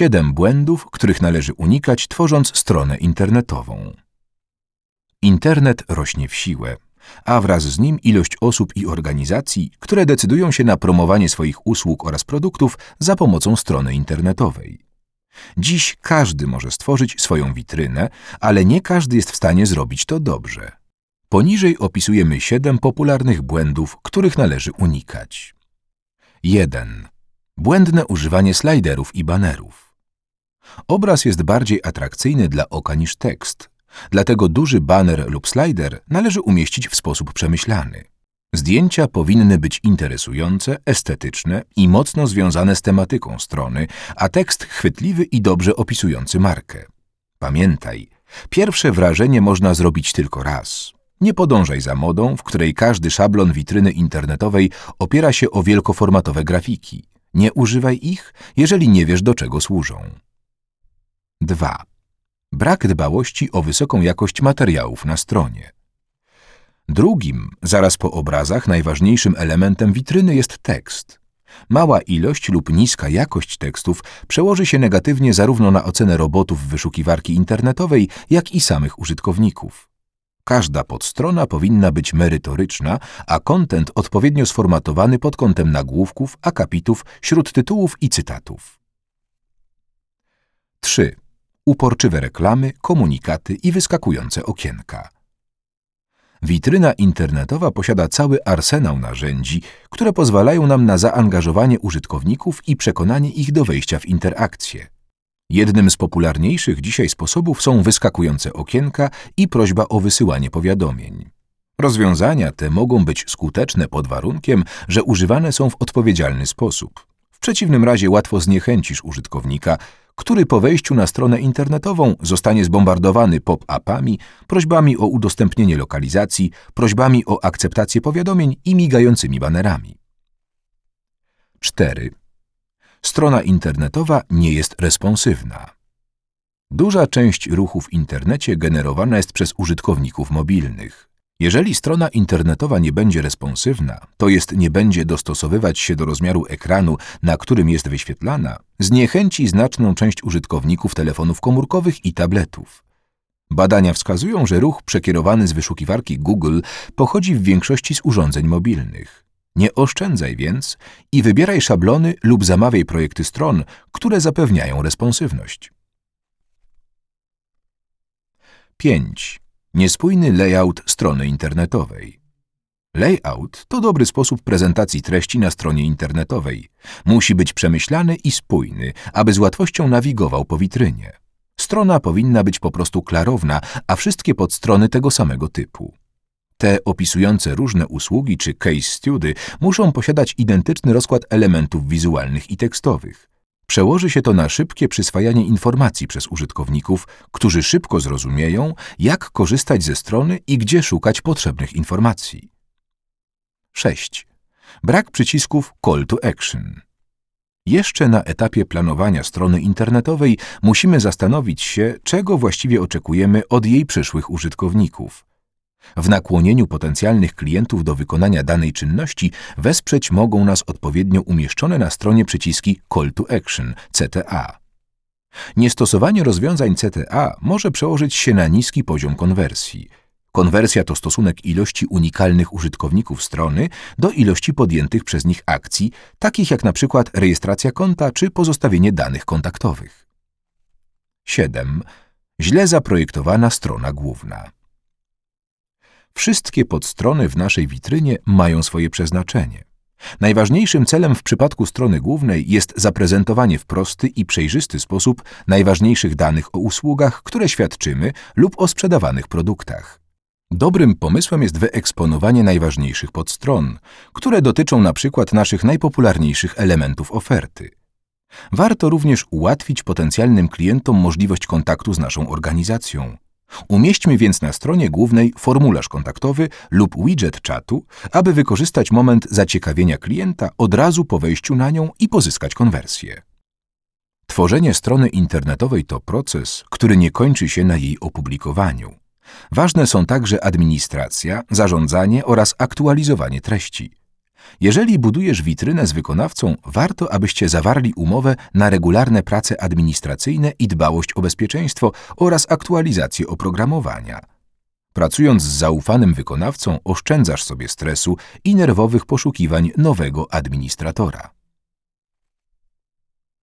Siedem błędów, których należy unikać, tworząc stronę internetową. Internet rośnie w siłę, a wraz z nim ilość osób i organizacji, które decydują się na promowanie swoich usług oraz produktów za pomocą strony internetowej. Dziś każdy może stworzyć swoją witrynę, ale nie każdy jest w stanie zrobić to dobrze. Poniżej opisujemy siedem popularnych błędów, których należy unikać. 1. Błędne używanie slajderów i banerów. Obraz jest bardziej atrakcyjny dla oka niż tekst, dlatego duży baner lub slider należy umieścić w sposób przemyślany. Zdjęcia powinny być interesujące, estetyczne i mocno związane z tematyką strony, a tekst chwytliwy i dobrze opisujący markę. Pamiętaj, pierwsze wrażenie można zrobić tylko raz. Nie podążaj za modą, w której każdy szablon witryny internetowej opiera się o wielkoformatowe grafiki. Nie używaj ich, jeżeli nie wiesz, do czego służą. 2. Brak dbałości o wysoką jakość materiałów na stronie. Drugim, zaraz po obrazach, najważniejszym elementem witryny jest tekst. Mała ilość lub niska jakość tekstów przełoży się negatywnie zarówno na ocenę robotów wyszukiwarki internetowej, jak i samych użytkowników. Każda podstrona powinna być merytoryczna, a kontent odpowiednio sformatowany pod kątem nagłówków, akapitów, śródtytułów i cytatów. 3. Uporczywe reklamy, komunikaty i wyskakujące okienka. Witryna internetowa posiada cały arsenał narzędzi, które pozwalają nam na zaangażowanie użytkowników i przekonanie ich do wejścia w interakcję. Jednym z popularniejszych dzisiaj sposobów są wyskakujące okienka i prośba o wysyłanie powiadomień. Rozwiązania te mogą być skuteczne pod warunkiem, że używane są w odpowiedzialny sposób. W przeciwnym razie łatwo zniechęcisz użytkownika, który po wejściu na stronę internetową zostanie zbombardowany pop-upami, prośbami o udostępnienie lokalizacji, prośbami o akceptację powiadomień i migającymi banerami. 4. Strona internetowa nie jest responsywna. Duża część ruchu w internecie generowana jest przez użytkowników mobilnych. Jeżeli strona internetowa nie będzie responsywna, to jest nie będzie dostosowywać się do rozmiaru ekranu, na którym jest wyświetlana, zniechęci znaczną część użytkowników telefonów komórkowych i tabletów. Badania wskazują, że ruch przekierowany z wyszukiwarki Google pochodzi w większości z urządzeń mobilnych. Nie oszczędzaj więc i wybieraj szablony lub zamawiaj projekty stron, które zapewniają responsywność. 5. Niespójny layout strony internetowej. Layout to dobry sposób prezentacji treści na stronie internetowej. Musi być przemyślany i spójny, aby z łatwością nawigował po witrynie. Strona powinna być po prostu klarowna, a wszystkie podstrony tego samego typu. Te opisujące różne usługi czy case study muszą posiadać identyczny rozkład elementów wizualnych i tekstowych. Przełoży się to na szybkie przyswajanie informacji przez użytkowników, którzy szybko zrozumieją, jak korzystać ze strony i gdzie szukać potrzebnych informacji. 6. Brak przycisków Call to Action. Jeszcze na etapie planowania strony internetowej musimy zastanowić się, czego właściwie oczekujemy od jej przyszłych użytkowników. W nakłonieniu potencjalnych klientów do wykonania danej czynności wesprzeć mogą nas odpowiednio umieszczone na stronie przyciski Call to Action CTA. Niestosowanie rozwiązań CTA może przełożyć się na niski poziom konwersji. Konwersja to stosunek ilości unikalnych użytkowników strony do ilości podjętych przez nich akcji, takich jak przykład rejestracja konta czy pozostawienie danych kontaktowych. 7. Źle zaprojektowana strona główna. Wszystkie podstrony w naszej witrynie mają swoje przeznaczenie. Najważniejszym celem w przypadku strony głównej jest zaprezentowanie w prosty i przejrzysty sposób najważniejszych danych o usługach, które świadczymy lub o sprzedawanych produktach. Dobrym pomysłem jest wyeksponowanie najważniejszych podstron, które dotyczą na przykład naszych najpopularniejszych elementów oferty. Warto również ułatwić potencjalnym klientom możliwość kontaktu z naszą organizacją. Umieśćmy więc na stronie głównej formularz kontaktowy lub widget czatu, aby wykorzystać moment zaciekawienia klienta od razu po wejściu na nią i pozyskać konwersję. Tworzenie strony internetowej to proces, który nie kończy się na jej opublikowaniu. Ważne są także administracja, zarządzanie oraz aktualizowanie treści. Jeżeli budujesz witrynę z wykonawcą, warto, abyście zawarli umowę na regularne prace administracyjne i dbałość o bezpieczeństwo oraz aktualizację oprogramowania. Pracując z zaufanym wykonawcą, oszczędzasz sobie stresu i nerwowych poszukiwań nowego administratora.